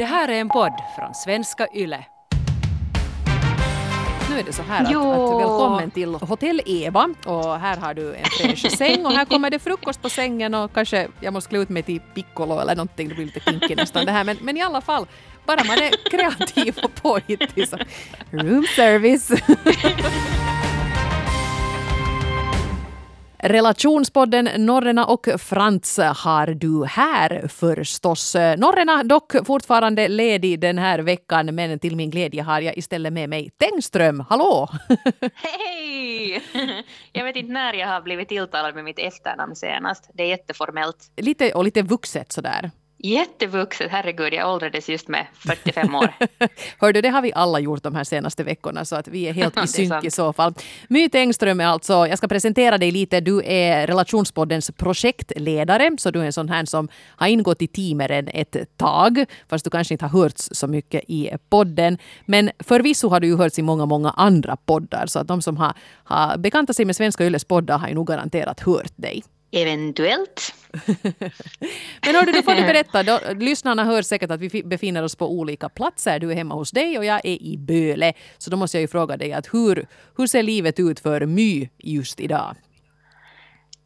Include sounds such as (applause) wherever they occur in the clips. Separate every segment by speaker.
Speaker 1: Det här är en podd från svenska YLE. Nu är det så här att, att välkommen till Hotell Eva och här har du en fräsch säng och här kommer det frukost på sängen och kanske jag måste klä ut mig till piccolo eller någonting, det blir lite kinky nästan det här men, men i alla fall bara man är kreativ och påhittig så room service. (laughs) Relationspodden Norrena och Frans har du här förstås. Norrena dock fortfarande ledig den här veckan men till min glädje har jag istället med mig Tengström. Hallå! (laughs)
Speaker 2: Hej! (laughs) Jag vet inte när jag har blivit tilltalad med mitt efternamn senast. Det är jätteformellt.
Speaker 1: Lite, och lite vuxet sådär.
Speaker 2: Jättevuxet, herregud, jag åldrades just med 45 år. (laughs)
Speaker 1: Hör du, det har vi alla gjort de här senaste veckorna så att vi är helt (laughs) i synk i så fall. My Engström är alltså, jag ska presentera dig lite, du är Relationspoddens projektledare, så du är en sån här som har ingått i teamet ett tag, fast du kanske inte har hörts så mycket i podden. Men förvisso har du ju hörts i många, många andra poddar, så att de som har, har bekantat sig med Svenska Ylles poddar har ju nog garanterat hört dig.
Speaker 2: Eventuellt. (laughs)
Speaker 1: Men hördu, då får du (laughs) berätta. Då, lyssnarna hör säkert att vi befinner oss på olika platser. Du är hemma hos dig och jag är i Böle. Så då måste jag ju fråga dig att hur, hur ser livet ut för My just idag?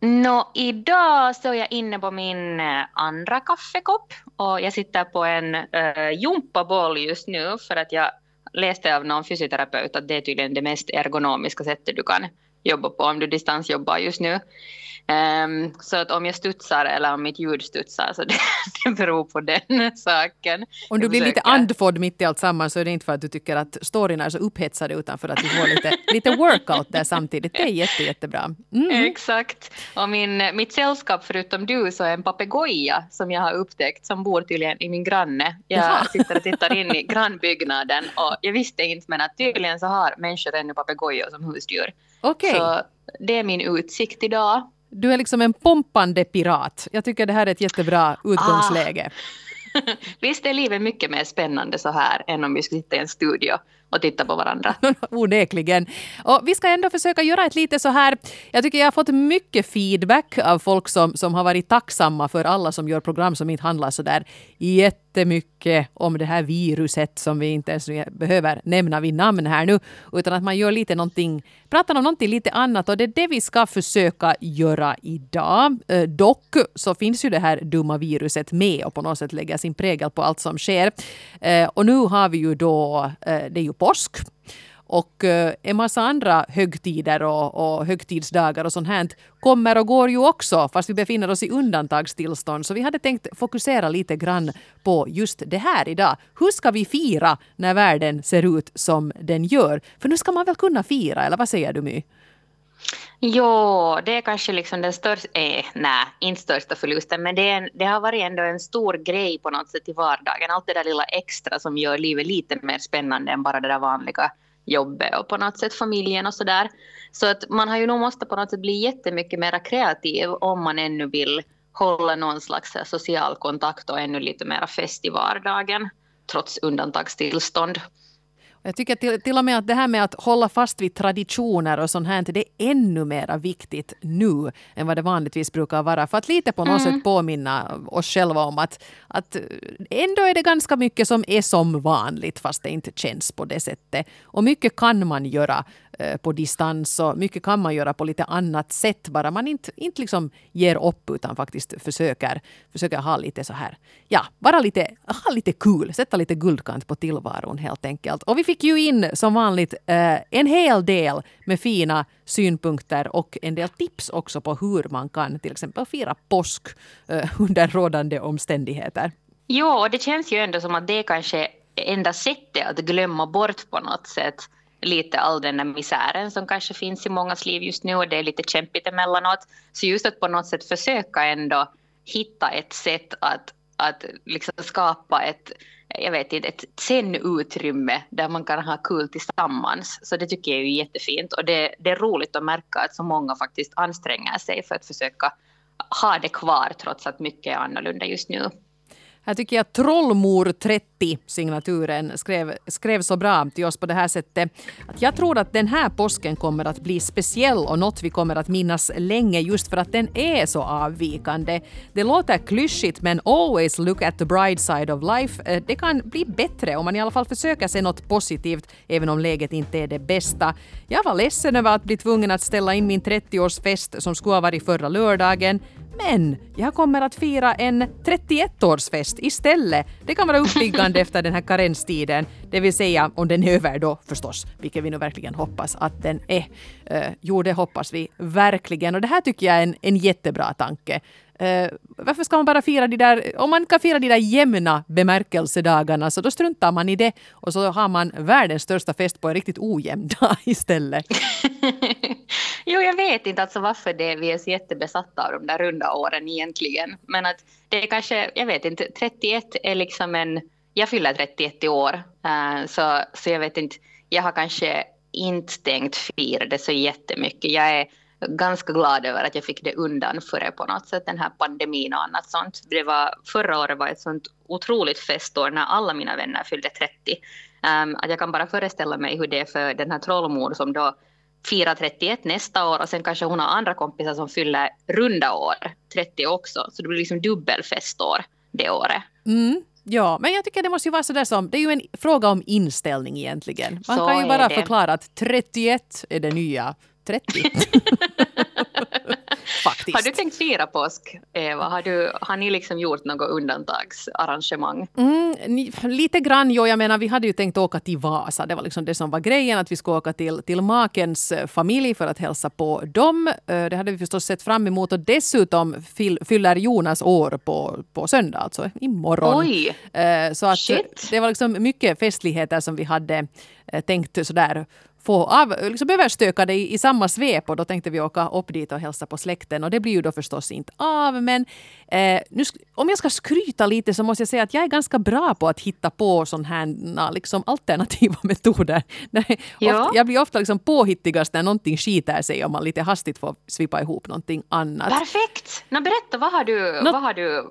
Speaker 2: Nå, idag står jag inne på min eh, andra kaffekopp och jag sitter på en äh, jumpaboll just nu för att jag läste av någon fysioterapeut att det är tydligen det mest ergonomiska sättet du kan jobba på om du distansjobbar just nu. Um, så att om jag studsar eller om mitt ljud studsar så (laughs) det, det beror på den (laughs) saken.
Speaker 1: Om du blir lite andfådd mitt i allt samman så är det inte för att du tycker att storyn är så upphetsad utan för att du får lite, (laughs) lite workout där samtidigt. Det är jätte, jättebra.
Speaker 2: Mm. Exakt. Och min, mitt sällskap förutom du så är en papegoja som jag har upptäckt som bor tydligen i min granne. Jag Jaha. sitter och tittar in i grannbyggnaden och jag visste inte men att tydligen så har människor ännu papegojor som husdjur.
Speaker 1: Okay.
Speaker 2: Så det är min utsikt idag.
Speaker 1: Du är liksom en pompande pirat. Jag tycker det här är ett jättebra utgångsläge.
Speaker 2: Ah. (laughs) Visst är livet mycket mer spännande så här än om vi skulle sitta i en studio och titta på varandra. (laughs)
Speaker 1: Onekligen. Och vi ska ändå försöka göra ett lite så här... Jag tycker jag har fått mycket feedback av folk som, som har varit tacksamma för alla som gör program som inte handlar så där jättemycket om det här viruset som vi inte ens behöver nämna vid namn här nu. Utan att man gör lite någonting, pratar om någonting lite annat och det är det vi ska försöka göra idag. Eh, dock så finns ju det här dumma viruset med och på något sätt lägger sin prägel på allt som sker. Eh, och nu har vi ju då, eh, det är ju påsk. Och eh, en massa andra högtider och, och högtidsdagar och sånt här kommer och går ju också fast vi befinner oss i undantagstillstånd. Så vi hade tänkt fokusera lite grann på just det här idag. Hur ska vi fira när världen ser ut som den gör? För nu ska man väl kunna fira, eller vad säger du My?
Speaker 2: Jo, det är kanske liksom den största, eh, nej, inte största förlusten, men det, en, det, har varit ändå en stor grej på något sätt i vardagen. Allt det där lilla extra som gör livet lite mer spännande än bara det där vanliga jobbet och på något sätt familjen och sådär. Så att man har ju nog måste på något sätt bli jättemycket mer kreativ om man ännu vill hålla någon slags social kontakt och ännu lite mer fest i vardagen trots undantagstillstånd.
Speaker 1: Jag tycker till, till och med att det här med att hålla fast vid traditioner och sånt här, det är ännu mer viktigt nu än vad det vanligtvis brukar vara. För att lite på något mm. sätt påminna oss själva om att, att ändå är det ganska mycket som är som vanligt fast det inte känns på det sättet. Och mycket kan man göra Eh, på distans och mycket kan man göra på lite annat sätt bara man inte, inte liksom ger upp utan faktiskt försöker, försöker ha lite så här, ja, vara lite, ha lite kul, sätta lite guldkant på tillvaron helt enkelt. Och vi fick ju in som vanligt eh, en hel del med fina synpunkter och en del tips också på hur man kan till exempel fira påsk eh, under rådande omständigheter.
Speaker 2: Jo, det känns ju ändå som att det är kanske enda sättet att glömma bort på något sätt lite all den där misären som kanske finns i mångas liv just nu och det är lite kämpigt emellanåt. Så just att på något sätt försöka ändå hitta ett sätt att, att liksom skapa ett, jag vet inte, ett zen-utrymme där man kan ha kul tillsammans. Så det tycker jag är jättefint och det, det är roligt att märka att så många faktiskt anstränger sig för att försöka ha det kvar trots att mycket är annorlunda just nu.
Speaker 1: Här tycker jag Trollmor 30, signaturen, skrev, skrev så bra till oss på det här sättet. Att jag tror att den här påsken kommer att bli speciell och något vi kommer att minnas länge just för att den är så avvikande. Det låter klyschigt men always look at the bright side of life. Eh, det kan bli bättre om man i alla fall försöker se något positivt även om läget inte är det bästa. Jag var ledsen över att bli tvungen att ställa in min 30-årsfest som skulle ha varit förra lördagen men jag kommer att fira en 31-årsfest istället. Det kan vara uppiggande efter den här karenstiden, det vill säga om den är över då förstås, vilket vi nu verkligen hoppas att den är. Eh, jo, det hoppas vi verkligen och det här tycker jag är en, en jättebra tanke. Uh, varför ska man bara fira de där, om man kan fira de där jämna bemärkelsedagarna så då struntar man i det och så har man världens största fest på en riktigt ojämn (laughs) dag istället. (laughs)
Speaker 2: jo, jag vet inte alltså varför det, vi är så jättebesatta av de där runda åren egentligen. Men att det är kanske, jag vet inte, 31 är liksom en, jag fyller 31 i år, uh, så, så jag vet inte, jag har kanske inte tänkt fira det så jättemycket. Jag är ganska glad över att jag fick det undan före på något sätt, den här pandemin och annat sånt. Det var, förra året var ett sånt otroligt festår när alla mina vänner fyllde 30. Um, ehm, att jag kan bara föreställa mig hur det är för den här trollmor som då firar 31 nästa år och sen kanske hon har andra kompisar som fyller runda år, 30 också. Så det blir liksom dubbelfestår det året.
Speaker 1: Mm. Ja, men jag tycker det måste ju vara sådär som, det är ju en fråga om inställning egentligen. Man så kan ju bara förklara att 31 är det nya 30. (laughs)
Speaker 2: Faktiskt. Har du tänkt fira påsk, Eva? Har, du, har ni liksom gjort något undantagsarrangemang?
Speaker 1: Mm, lite grann, jo. Jag menar, vi hade ju tänkt åka till Vasa. Det var liksom det som var grejen, att vi skulle åka till, till makens eh, familj för att hälsa på dem. Eh, det hade vi förstås sett fram emot och dessutom fyller Jonas år på, på söndag, alltså imorgon.
Speaker 2: Oj!
Speaker 1: Eh, så att Shit. det var liksom mycket festligheter som vi hade tänkt sådär få av, liksom överstöka det i, i samma svep och då tänkte vi åka upp dit och hälsa på släkten och det blir ju då förstås inte av men eh, nu, om jag ska skryta lite så måste jag säga att jag är ganska bra på att hitta på sådana här liksom, alternativa (laughs) metoder. Ja. Jag blir ofta liksom påhittigast när någonting skiter sig och man lite hastigt får svippa ihop någonting annat.
Speaker 2: Perfekt! Nå, berätta, vad har du, Nå, vad har du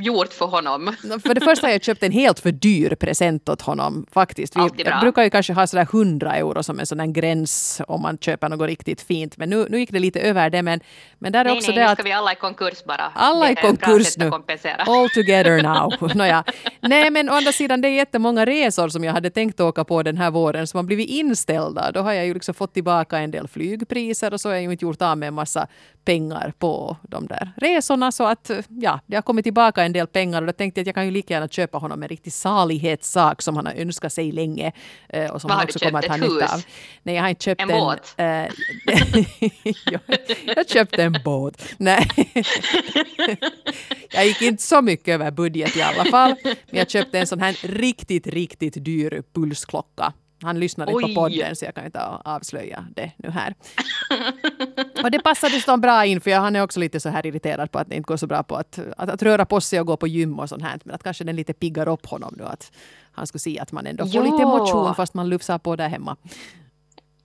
Speaker 2: gjort för honom?
Speaker 1: För det första har jag köpt en helt för dyr present åt honom faktiskt. Vi brukar ju kanske ha sådär 100 euro som en sån gräns om man köper något riktigt fint. Men nu, nu gick det lite över det. Men, men där är
Speaker 2: nej,
Speaker 1: också
Speaker 2: nej,
Speaker 1: det
Speaker 2: nu
Speaker 1: ska
Speaker 2: vi alla i konkurs bara.
Speaker 1: Alla i konkurs nu. All together (laughs) now. Nåja. Nej men å andra sidan det är jättemånga resor som jag hade tänkt åka på den här våren som har blivit inställda. Då har jag ju liksom fått tillbaka en del flygpriser och så har jag ju inte gjort av med en massa pengar på de där resorna. Så att ja, det har kommit tillbaka en del pengar och då tänkte jag att jag kan ju lika gärna köpa honom en riktig salighetssak som han har önskat sig länge.
Speaker 2: Eh, och som Vad han också kommer att ha nytta av.
Speaker 1: Nej, jag har inte köpt
Speaker 2: en... En båt? Äh, (laughs)
Speaker 1: jag, jag köpte en båt. Nej. (laughs) jag gick inte så mycket över budget i alla fall. Men jag köpte en sån här riktigt, riktigt dyr pulsklocka han lyssnar inte på podden så jag kan inte avslöja det nu här. (laughs) och det passade så bra in för han är också lite så här irriterad på att det inte går så bra på att, att, att röra på sig och gå på gym och sånt här. Men att kanske den lite piggar upp honom nu. Att han skulle se att man ändå får jo. lite motion fast man lufsar på där hemma.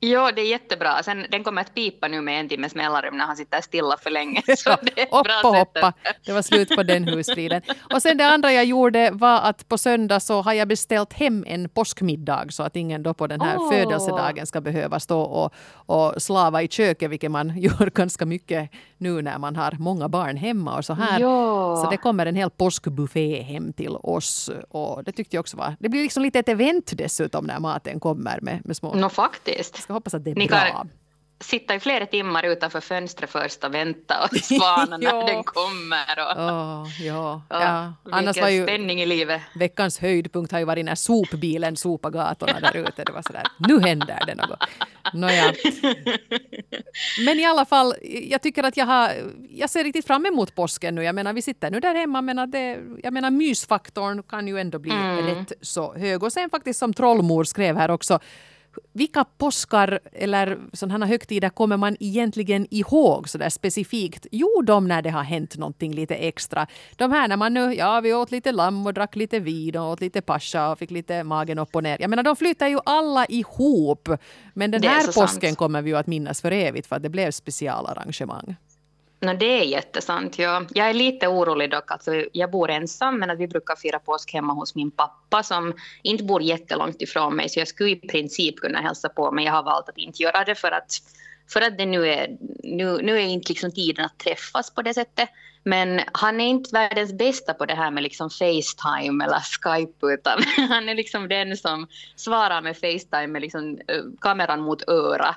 Speaker 2: Ja, det är jättebra. Sen, den kommer att pipa nu med en timmes mellanrum när han sitter stilla för länge. (laughs) Så det är
Speaker 1: bra och hoppa. Det var slut på den husfriden. Och sen det andra jag gjorde var att på söndag så har jag beställt hem en påskmiddag så att ingen då på den här oh. födelsedagen ska behöva stå och, och slava i köket, vilket man (laughs) gör ganska mycket nu när man har många barn hemma och så här.
Speaker 2: Ja.
Speaker 1: Så det kommer en hel påskbuffé hem till oss och det tyckte jag också var... Det blir liksom lite ett event dessutom när maten kommer med, med små...
Speaker 2: No, faktiskt
Speaker 1: ska hoppas att det är Ni bra.
Speaker 2: Sitta i flera timmar utanför fönstret först och vänta och (laughs) spana när den kommer. Och,
Speaker 1: oh, ja, oh,
Speaker 2: ja. Annars var ju spänning i livet.
Speaker 1: Veckans höjdpunkt har ju varit när sopbilen sopade gatorna där ute. Det var sådär, nu händer det något. Nåja. (laughs) Men i alla fall, jag tycker att jag har, jag ser riktigt fram emot påsken nu. Jag menar, vi sitter nu där hemma, men det, jag menar mysfaktorn kan ju ändå bli mm. rätt så hög. Och sen faktiskt som Trollmor skrev här också, vilka påskar eller sådana högtider kommer man egentligen ihåg så där specifikt? Jo, de när det har hänt någonting lite extra. De här när man nu, ja vi åt lite lamm och drack lite vin och åt lite pascha och fick lite magen upp och ner. Jag menar de flyttar ju alla ihop. Men den här påsken sant. kommer vi ju att minnas för evigt för att det blev specialarrangemang.
Speaker 2: No, det är jättesant. Ja. Jag är lite orolig dock. Alltså, jag bor ensam, men att vi brukar fira påsk hemma hos min pappa som inte bor jättelångt ifrån mig. Så jag skulle i princip kunna hälsa på, men jag har valt att inte göra det för att, för att det nu är, nu, nu är inte liksom tiden att träffas på det sättet. Men han är inte världens bästa på det här med liksom Facetime eller Skype utan (laughs) han är liksom den som svarar med Facetime med liksom kameran mot öra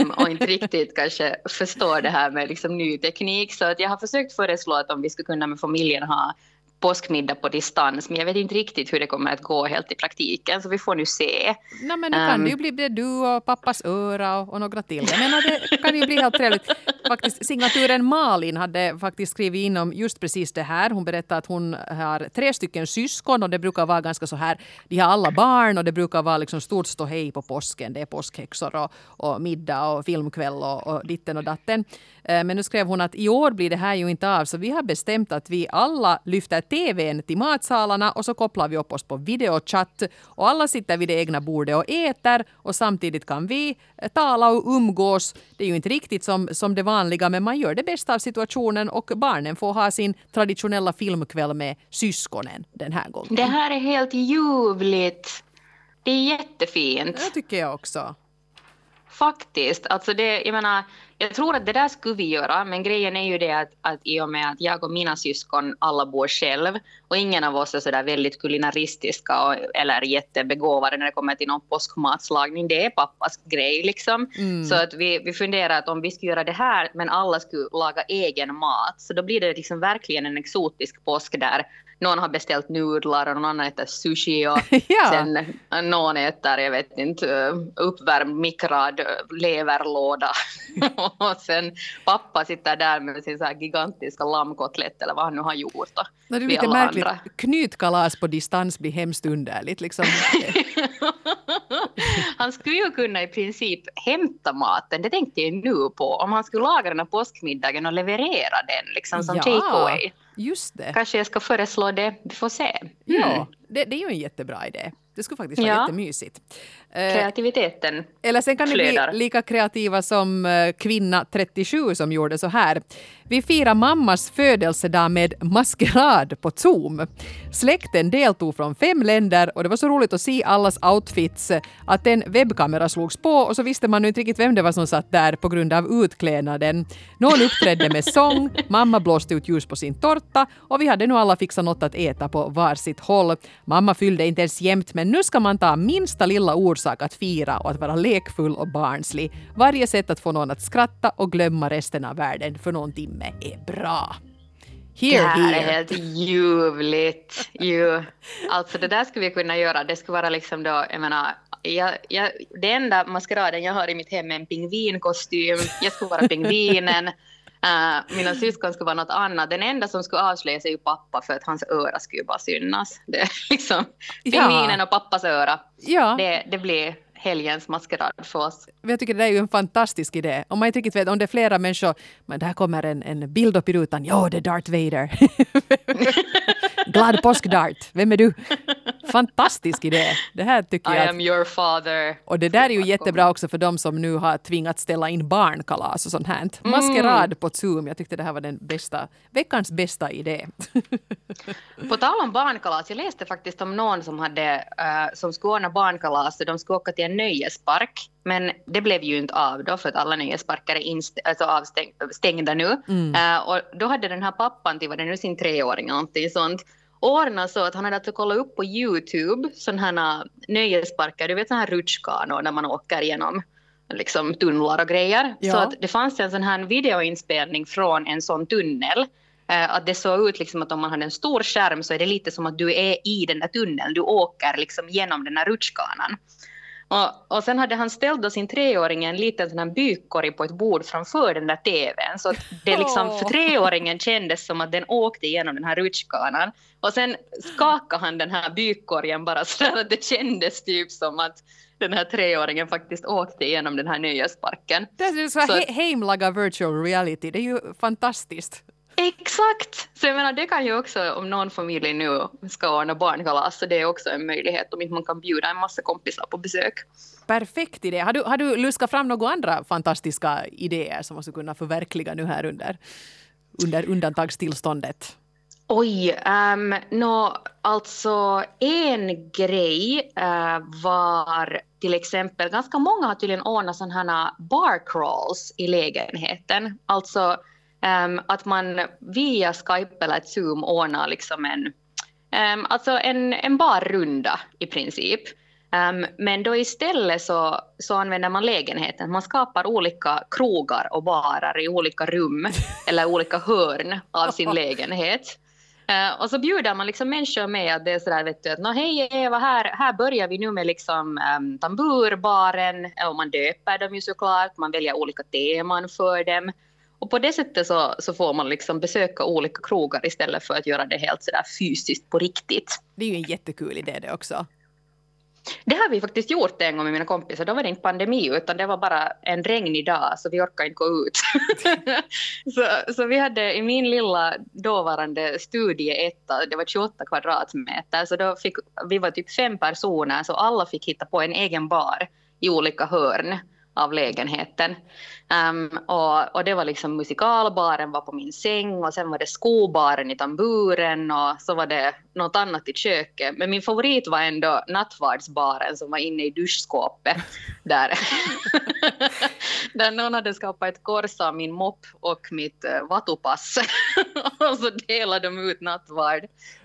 Speaker 2: um, och inte riktigt kanske förstår det här med liksom ny teknik. Så att jag har försökt föreslå att om vi skulle kunna med familjen ha påskmiddag på distans, men jag vet inte riktigt hur det kommer att gå helt i praktiken, så vi får nu se.
Speaker 1: No, men nu kan um, det ju bli det du och pappas öra och, och några till. Jag menar, det kan ju bli helt trevligt. Faktiskt, signaturen Malin hade faktiskt skrivit in om just precis det här. Hon berättade att hon har tre stycken syskon och det brukar vara ganska så här, de har alla barn och det brukar vara liksom stort ståhej på påsken. Det är påskhäxor och, och middag och filmkväll och, och ditten och datten. Eh, men nu skrev hon att i år blir det här ju inte av så vi har bestämt att vi alla lyfter TVn till matsalarna och så kopplar vi upp oss på videochatt och alla sitter vid det egna bordet och äter och samtidigt kan vi eh, tala och umgås. Det är ju inte riktigt som, som det vanliga men man gör det bästa av situationen och barnen får ha sin traditionella filmkväll med syskonen den här gången.
Speaker 2: Det här är helt ljuvligt. Det är jättefint.
Speaker 1: Det tycker jag också.
Speaker 2: Faktiskt. Alltså det, jag menar, jag tror att det där skulle vi göra, men grejen är ju det att, att i och med att jag och mina syskon alla bor själv och ingen av oss är sådär väldigt kulinaristiska och, eller jättebegåvade när det kommer till någon påskmatslagning. Det är pappas grej liksom. Mm. Så att vi, vi funderar att om vi skulle göra det här men alla skulle laga egen mat så då blir det liksom verkligen en exotisk påsk där någon har beställt nudlar och någon annan äter sushi och (laughs) ja. sen någon äter, jag vet inte, uppvärmd mikrad leverlåda. (laughs) och sen pappa sitter där med sin så här gigantiska lammkotlett eller vad han nu har gjort. Då,
Speaker 1: det är lite märkligt. Andra. Knytkalas på distans blir hemskt underligt. Liksom. (laughs)
Speaker 2: han skulle ju kunna i princip hämta maten, det tänkte jag nu på, om han skulle laga den här påskmiddagen och leverera den liksom som ja. take away.
Speaker 1: Just det.
Speaker 2: Kanske jag ska föreslå det. Vi får se. Mm.
Speaker 1: Ja, det, det, är ju en jättebra idé. Det skulle faktiskt vara ja. jättemysigt.
Speaker 2: Eh, Kreativiteten
Speaker 1: Eller sen kan ni bli lika kreativa som eh, kvinna 37 som gjorde så här. Vi firar mammas födelsedag med maskerad på Zoom. Släkten deltog från fem länder och det var så roligt att se allas outfits att en webbkamera slogs på och så visste man inte riktigt vem det var som satt där på grund av utklädnaden. Någon uppträdde med sång, mamma blåste ut ljus på sin tårta och vi hade nu alla fixat något att äta på varsitt håll. Mamma fyllde inte ens jämt men nu ska man ta minsta lilla orsak att fira och att vara lekfull och barnslig. Varje sätt att få någon att skratta och glömma resten av världen för någon timme är bra.
Speaker 2: Here, det här here. är helt ljuvligt. Ju. Alltså det där skulle vi kunna göra. Det skulle vara liksom då, jag menar, jag, jag, det enda maskeraden jag har i mitt hem är en pingvinkostym. Jag skulle vara pingvinen. Uh, mina syskon skulle vara något annat. Den enda som skulle avslöjas är ju pappa för att hans öra skulle ju bara synas. Det är liksom pingvinen ja. och pappas öra. Ja. Det, det blir helgens maskerad för oss.
Speaker 1: Jag tycker det är ju en fantastisk idé. Om man inte riktigt vet om det är flera människor, men där kommer en, en bild upp i rutan. Ja, det är Darth Vader. (laughs) Glad påsk Dart. Vem är du? Fantastisk idé. Det här tycker
Speaker 2: I
Speaker 1: jag.
Speaker 2: I am your father.
Speaker 1: Och det där är ju jättebra också för de som nu har tvingats ställa in barnkalas och sånt här. Mm. Maskerad på Zoom. Jag tyckte det här var den bästa, veckans bästa idé. (laughs)
Speaker 2: på tal om barnkalas, jag läste faktiskt om någon som hade, uh, som skulle ordna barnkalas och de skulle åka till en nöjespark. Men det blev ju inte av då för att alla nöjesparker är inst- alltså avstängda nu. Mm. Uh, och då hade den här pappan till, var det nu sin treåring eller någonting sånt, ordnat så att han hade alltså kollat upp på Youtube sådana här nöjesparker, du vet sådana här rutschkanor när man åker igenom liksom tunnlar och grejer. Ja. Så att det fanns en sån här videoinspelning från en sån tunnel. Eh, att det såg ut liksom att om man hade en stor skärm så är det lite som att du är i den där tunneln. Du åker liksom genom den här rutschkanan. Och, och sen hade han ställt då sin treåring en liten sån här bykkorg på ett bord framför den där tvn. Så det liksom för treåringen kändes som att den åkte igenom den här rutschkanan. Och sen skakade han den här bykkorgen bara så att det kändes typ som att den här treåringen faktiskt åkte igenom den här nöjesparken.
Speaker 1: Det är så, så he hemlaga virtual reality, det är ju fantastiskt.
Speaker 2: Exakt! Så jag menar, det kan ju också, om någon familj nu ska ordna barnkalas, så det är också en möjlighet om inte man kan bjuda en massa kompisar på besök.
Speaker 1: Perfekt idé. Har du, har du luskat fram några andra fantastiska idéer som man skulle kunna förverkliga nu här under, under undantagstillståndet?
Speaker 2: Oj, um, no, alltså en grej uh, var till exempel, ganska många har tydligen ordnat sådana här bar crawls i lägenheten. Alltså att man via Skype eller ett Zoom ordnar liksom en, um, alltså en, en barrunda i princip. Um, men då istället så, så använder man lägenheten. Man skapar olika krogar och barer i olika rum (laughs) eller olika hörn av sin lägenhet. Och så bjuder man liksom människor med att det är sådär vet du att no, hej Eva, här, här börjar vi nu med liksom um, tamburbaren och man döper dem ju såklart, man väljer olika teman för dem. Och på det sättet så, så får man liksom besöka olika krogar istället för att göra det helt sådär fysiskt på riktigt.
Speaker 1: Det är ju en jättekul idé det också.
Speaker 2: Det har vi faktiskt gjort en gång med mina kompisar. Då var det inte pandemi utan det var bara en regnig dag så vi orkade inte gå ut. (laughs) så, så vi hade i min lilla dåvarande studieetta, det var 28 kvadratmeter, så då fick, vi var typ fem personer så alla fick hitta på en egen bar i olika hörn av lägenheten. Um, och, och, det var liksom musikalbaren var på min säng och sen var det skobaren i tamburen och så var det något annat i köket. Men min favorit var ändå nattvardsbaren som var inne i duschskåpet (laughs) där, (laughs) där någon hade skapat ett kors av min mopp och mitt uh, vatupass (laughs) och så delade de ut nattvard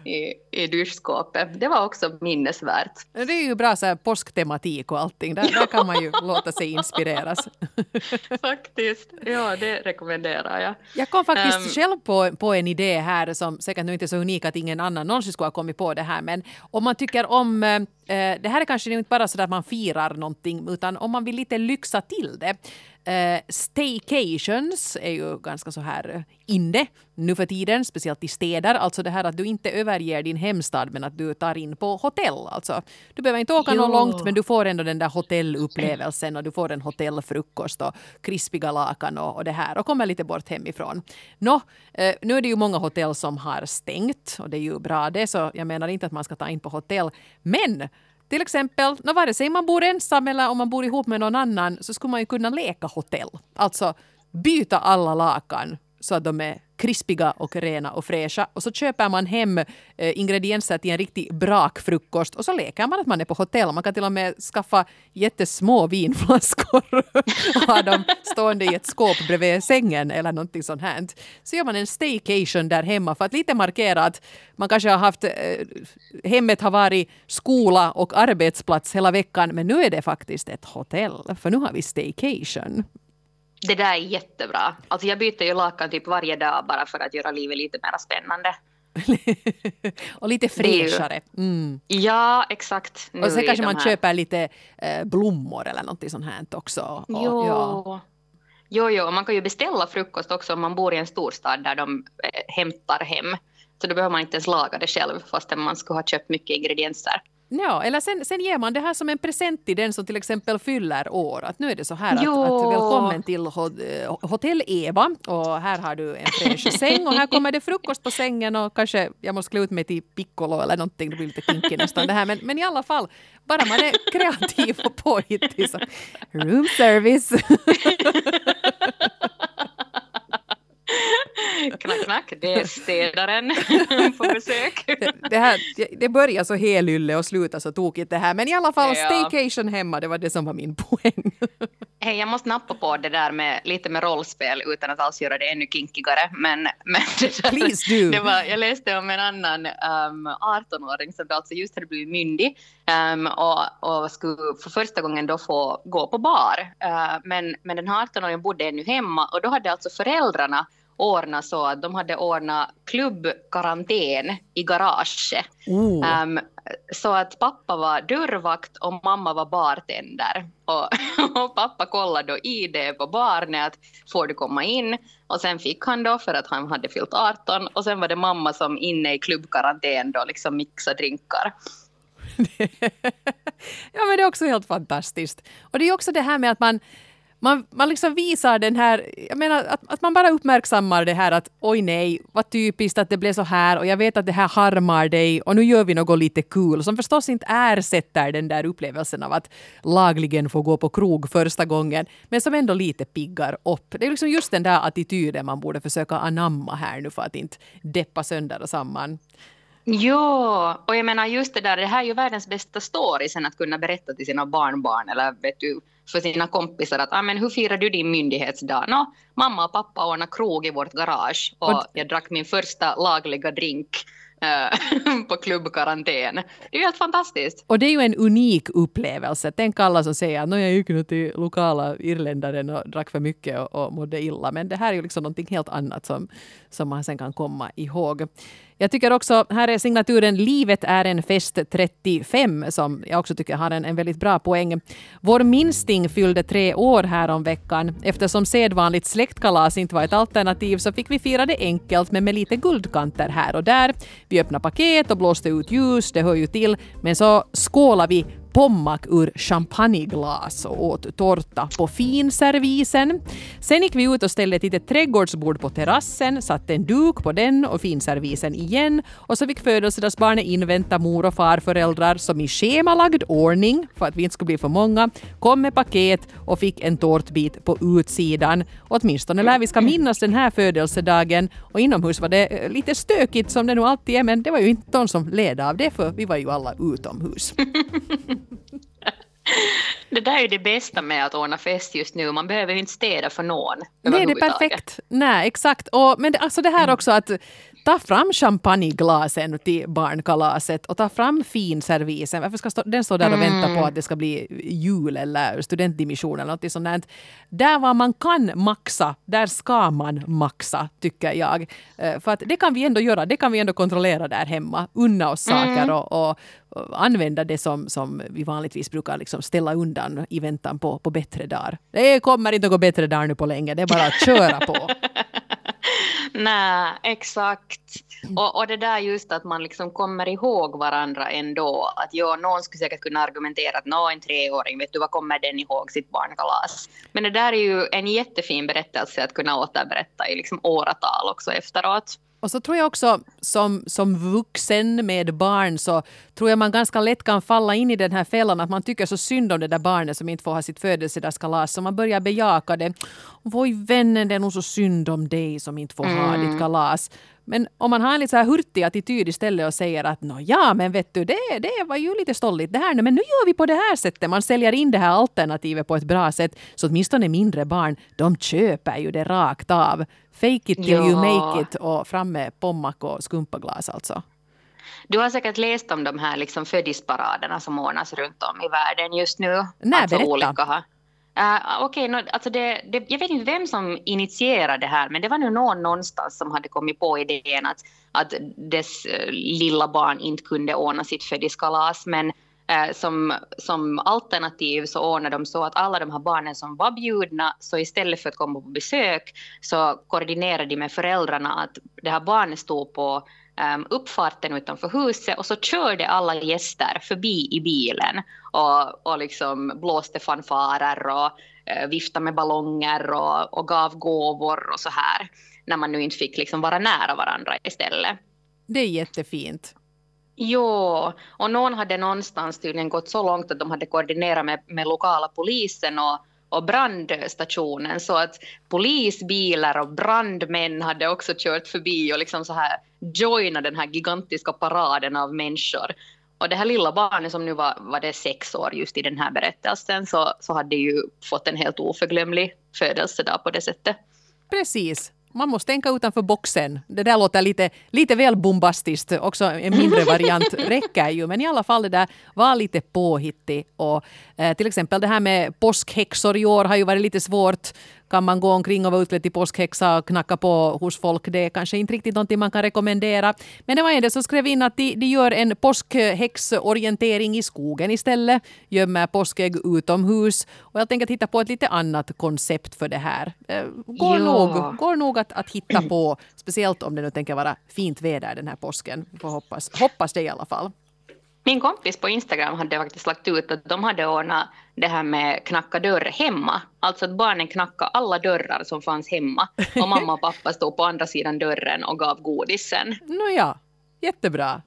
Speaker 2: i, i duschskåpet. Det var också minnesvärt.
Speaker 1: Det är ju bra så här påsktematik och allting. Där, där kan man ju låta sig inspireras. (laughs)
Speaker 2: Faktiskt. Ja, det rekommenderar jag.
Speaker 1: Jag kom faktiskt um, själv på, på en idé här som säkert nu inte är så unik att ingen annan någonsin skulle ha kommit på det här. Men om man tycker om eh, det här är kanske inte bara så att man firar någonting utan om man vill lite lyxa till det. Uh, staycations är ju ganska så här inne nu för tiden, speciellt i städer. Alltså det här att du inte överger din hemstad men att du tar in på hotell. Alltså, du behöver inte åka något långt men du får ändå den där hotellupplevelsen och du får en hotellfrukost och krispiga lakan och, och det här och kommer lite bort hemifrån. Nå, uh, nu är det ju många hotell som har stängt och det är ju bra det så jag menar inte att man ska ta in på hotell. Men till exempel, no, vare sig man bor ensam eller om man bor ihop med någon annan så skulle man ju kunna leka hotell. Alltså byta alla lakan så att de är krispiga och rena och fräscha. Och så köper man hem eh, ingredienser till en riktig brakfrukost och så leker man att man är på hotell. Man kan till och med skaffa jättesmå vinflaskor (laughs) och ha dem stående i ett skåp bredvid sängen eller någonting sånt här. Så gör man en staycation där hemma för att lite markera att man kanske har haft, eh, hemmet har varit skola och arbetsplats hela veckan men nu är det faktiskt ett hotell för nu har vi staycation.
Speaker 2: Det där är jättebra. Alltså jag byter ju lakan typ varje dag bara för att göra livet lite mer spännande. (laughs)
Speaker 1: och lite fräschare. Mm.
Speaker 2: Ja, exakt.
Speaker 1: Nu och sen kanske man här... köper lite eh, blommor eller något sånt här också. Och,
Speaker 2: jo. Ja. Jo, jo, man kan ju beställa frukost också om man bor i en storstad där de eh, hämtar hem. Så då behöver man inte ens laga det själv fastän man skulle ha köpt mycket ingredienser.
Speaker 1: Ja, eller sen, sen ger man det här som en present till den som till exempel fyller år. Att nu är det så här att, att välkommen till eh, Hotell Eva och här har du en fräsch säng och här kommer det frukost på sängen och kanske jag måste klä ut mig till piccolo eller någonting. Det blir lite kinky nästan det här. Men, men i alla fall, bara man är kreativ och påhittig så room service. (laughs)
Speaker 2: knack, knack, det är städaren (laughs) på besök.
Speaker 1: Det, det, här, det börjar så helylle och slutar så tokigt det här. Men i alla fall, ja. staycation hemma, det var det som var min poäng. (laughs)
Speaker 2: Hej, jag måste nappa på det där med lite med rollspel utan att alls göra det ännu kinkigare. Men, men det där,
Speaker 1: Please do.
Speaker 2: Det var, jag läste om en annan um, 18-åring som alltså just hade blivit myndig um, och, och skulle för första gången då få gå på bar. Uh, men, men den här 18-åringen bodde ännu hemma och då hade alltså föräldrarna ordnat så att de hade ordnat klubbkarantän i garaget.
Speaker 1: Oh. Um,
Speaker 2: så att pappa var dörrvakt och mamma var bartender. Och, (laughs) och, pappa kollade då ID på barnet, att får du komma in? Och sen fick han då för att han hade fyllt 18 och sen var det mamma som inne i klubbkarantän då liksom mixade drinkar. (laughs)
Speaker 1: ja men det är också helt fantastiskt. Och det är också det här med att man man, man liksom visar den här, jag menar att, att man bara uppmärksammar det här att oj nej, vad typiskt att det blev så här och jag vet att det här harmar dig och nu gör vi något lite kul cool, som förstås inte ersätter den där upplevelsen av att lagligen få gå på krog första gången, men som ändå lite piggar upp. Det är liksom just den där attityden man borde försöka anamma här nu för att inte deppa sönder och samman.
Speaker 2: Ja, och jag menar just det där, det här är ju världens bästa story sen att kunna berätta till sina barnbarn eller vet du, för sina kompisar att ah, men hur firar du din myndighetsdag? Nå, mamma och pappa ordnade krog i vårt garage och, och jag drack min första lagliga drink Eh, (laughs) på klubbkarantän. Det är ju helt fantastiskt.
Speaker 1: Och det är ju en unik upplevelse. Tänk alla som säger att jag gick till lokala irländaren och drack för mycket och, och mådde illa. Men det här är ju liksom någonting helt annat som, som man sen kan komma ihåg. Jag tycker också, här är signaturen Livet är en fest 35 som jag också tycker har en, en väldigt bra poäng. Vår minsting fyllde tre år här om veckan. Eftersom sedvanligt släktkalas inte var ett alternativ så fick vi fira det enkelt men med lite guldkanter här och där. Vi öppnade paket och blåste ut ljus, det hör ju till. Men så skålade vi pommack ur champagneglas och åt tårta på finservisen. Sen gick vi ut och ställde ett litet trädgårdsbord på terrassen, satte en duk på den och finservisen igen och så fick födelsedagsbarnet invänta mor och farföräldrar som i schemalagd ordning, för att vi inte skulle bli för många, kom med paket och fick en tårtbit på utsidan. Åtminstone lär vi ska minnas den här födelsedagen och inomhus var det eh, lite stökigt som det nog alltid är men det var ju inte de som led av det för vi var ju alla utomhus. (laughs) (laughs)
Speaker 2: Det där är ju det bästa med att ordna fest just nu. Man behöver ju inte städa för någon.
Speaker 1: Nej, det är perfekt. Nej, exakt. Och, men det, alltså det här också att ta fram champagneglasen till barnkalaset och ta fram finservisen. Varför ska stå, den stå där och vänta på mm. att det ska bli jul eller studentdimission eller något sånt där. Där var man kan maxa, där ska man maxa, tycker jag. Eh, för att det kan vi ändå göra, det kan vi ändå kontrollera där hemma. Unna oss saker mm. och, och, och, använda det som, som vi vanligtvis brukar liksom ställa undan i väntan på, på bättre dagar. Det kommer inte att gå bättre dagar nu på länge, det är bara att köra på. (laughs)
Speaker 2: Nej, exakt. Och, och det där just att man liksom kommer ihåg varandra ändå. Att ja, någon skulle säkert kunna argumentera att nå en treåring, vet du vad kommer den ihåg sitt barnkalas? Men det där är ju en jättefin berättelse att kunna återberätta i liksom åratal också efteråt.
Speaker 1: Och så tror jag också som, som vuxen med barn så tror jag man ganska lätt kan falla in i den här fällan att man tycker så synd om det där barnet som inte får ha sitt födelsedagskalas så man börjar bejaka det. Oj vännen, det är nog så synd om dig som inte får mm. ha ditt kalas. Men om man har en lite så här hurtig attityd istället och säger att ja men vet du det, det var ju lite stolligt det här men nu gör vi på det här sättet. Man säljer in det här alternativet på ett bra sätt så åtminstone mindre barn de köper ju det rakt av. Fake it till ja. you make it och fram med pommack och skumpaglas alltså.
Speaker 2: Du har säkert läst om de här liksom födisparaderna som ordnas runt om i världen just nu.
Speaker 1: Nej, alltså berätta. Olika,
Speaker 2: Uh, Okej, okay, no, alltså det, det, jag vet inte vem som initierade det här, men det var nu någon någonstans som hade kommit på idén att, att dess uh, lilla barn inte kunde ordna sitt födiskalas, men Eh, som, som alternativ så ordnade de så att alla de här barnen som var bjudna, så istället för att komma på besök så koordinerade de med föräldrarna att det här barnet stod på um, uppfarten utanför huset och så körde alla gäster förbi i bilen och, och liksom blåste fanfarer och uh, viftade med ballonger och, och gav gåvor och så här när man nu inte fick liksom vara nära varandra istället.
Speaker 1: Det är jättefint.
Speaker 2: Jo, och någon hade någonstans tydligen gått så långt att de hade koordinerat med, med lokala polisen och och brandstationen så att polisbilar och brandmän hade också kört förbi och liksom så här joinat den här gigantiska paraden av människor. Och det här lilla barnet som nu var, var det sex år just i den här berättelsen så, så hade ju fått en helt oförglömlig födelsedag på det sättet.
Speaker 1: Precis man måste tänka utanför boxen. Det där låter lite, lite väl bombastiskt. Också en mindre (laughs) variant räcker ju. Men i alla fall det där var lite påhittig. Och, eh, till exempel det här med påskhäxor i år har ju varit lite svårt kan man gå omkring och vara utklädd till påskhäxa och knacka på hos folk. Det är kanske inte riktigt någonting man kan rekommendera. Men det var en del som skrev in att de, de gör en påskhäxorientering i skogen istället. Gömmer påskägg utomhus. Och jag tänker titta på ett lite annat koncept för det här. Eh, går, nog, går nog att, att hitta på. Speciellt om det nu tänker vara fint väder den här påsken. Får hoppas, hoppas det i alla fall.
Speaker 2: Min kompis på Instagram hade faktiskt lagt ut att de hade ordnat det här med knacka dörr hemma. Alltså att barnen knackade alla dörrar som fanns hemma och mamma och pappa stod på andra sidan dörren och gav godisen.
Speaker 1: Nåja, jättebra.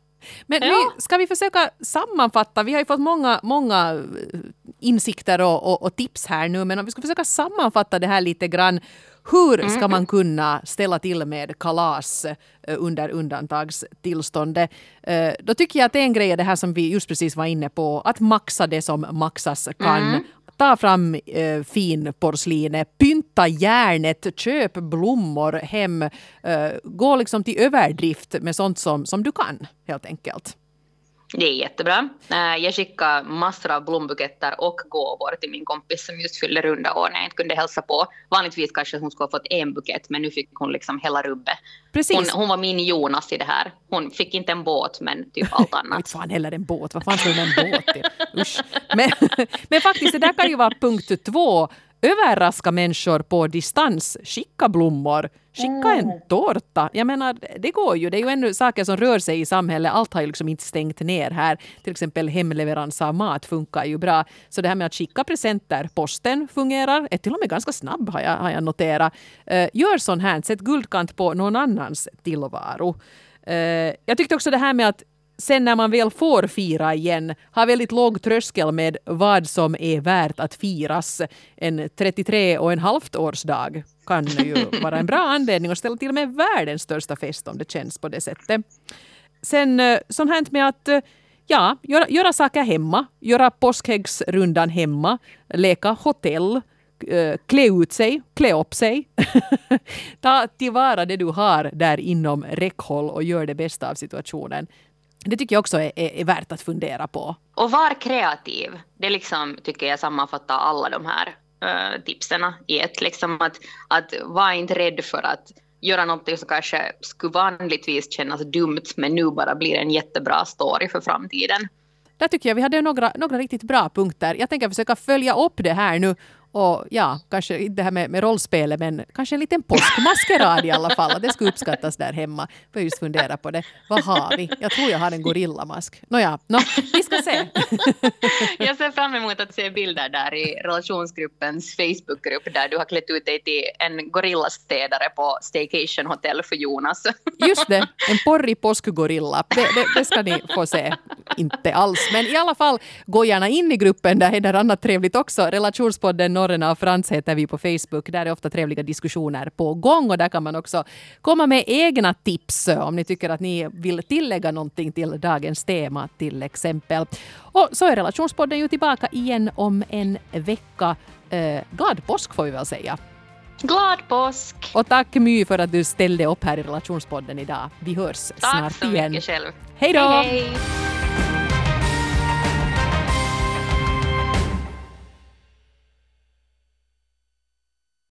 Speaker 1: Men ja. vi, ska vi försöka sammanfatta? Vi har ju fått många, många eh, insikter och, och, och, tips här nu, men om vi ska försöka sammanfatta det här lite grann. Hur ska man kunna ställa till med kalas eh, under undantagstillståndet? Eh, då tycker jag att en grej är det här som vi just precis var inne på, att maxa det som maxas kan. Mm ta fram eh, finporslinet, pynta järnet, köp blommor hem. Eh, gå liksom till överdrift med sånt som, som du kan helt enkelt.
Speaker 2: Det är jättebra. Eh, jag skickade massor av blombuketter och gåvor till min kompis som just fyllde runda år när jag inte kunde hälsa på. Vanligtvis kanske hon skulle ha fått en bukett men nu fick hon liksom hela rubbet. Precis. Hon, hon, var min Jonas i det här. Hon fick inte en båt men typ allt (laughs) annat.
Speaker 1: inte fan heller en båt. Vad fan ska hon en båt till? Usch. Men, (laughs) men faktiskt det där kan ju vara punkt två överraska människor på distans. Skicka blommor, skicka en mm. tårta. Jag menar, det går ju. Det är ju ännu saker som rör sig i samhället. Allt har ju liksom inte stängt ner här. Till exempel hemleverans av mat funkar ju bra. Så det här med att skicka presenter, posten fungerar. Är till och med ganska snabb har jag, har jag noterat. Uh, gör sån här, sätt guldkant på någon annans tillvaro. Uh, jag tyckte också det här med att sen när man väl får fira igen har väldigt låg tröskel med vad som är värt att firas. En 33 och en halvt årsdag kan ju (laughs) vara en bra anledning att ställa till med världens största fest om det känns på det sättet. Sen eh, sånt här med att eh, ja, göra, göra saker hemma, göra påskhäggsrundan hemma, leka hotell, eh, klä ut sig, klä upp sig. (laughs) Ta tillvara det du har där inom räckhåll och gör det bästa av situationen. Det tycker jag också är, är, är, värt att fundera på.
Speaker 2: Och var kreativ. Det liksom, tycker jag sammanfattar alla de här uh, tipsen i ett. Liksom att, att var inte rädd för att göra något som kanske skulle vanligtvis kännas dumt men nu bara blir en jättebra story för framtiden.
Speaker 1: Där tycker jag vi hade några, några riktigt bra punkter. Jag tänker försöka följa upp det här nu och ja, kanske inte det här med, med rollspelet men kanske en liten påskmaskerad i alla fall. Det skulle uppskattas där hemma. Får just fundera på det. Vad har vi? Jag tror jag har en gorillamask. Nåja, no, vi ska se. (laughs)
Speaker 2: jag ser fram emot att se bilder där i relationsgruppens Facebookgrupp där du har klätt ut dig till en gorillastädare på Staycation Hotel för Jonas. (laughs)
Speaker 1: just det, en porrig påskgorilla. Det, det, det ska ni få se. Inte alls, men i alla fall gå gärna in i gruppen. Där är det annat trevligt också. Relationspodden Norrena och Frans heter vi på Facebook. Där är ofta trevliga diskussioner på gång och där kan man också komma med egna tips om ni tycker att ni vill tillägga någonting till dagens tema till exempel. Och så är relationspodden ju tillbaka igen om en vecka. Eh, glad påsk får vi väl säga.
Speaker 2: Glad påsk!
Speaker 1: Och tack My för att du ställde upp här i relationspodden idag. Vi hörs
Speaker 2: tack
Speaker 1: snart igen.
Speaker 2: Tack så mycket själv.
Speaker 1: Hej då! Hej, hej.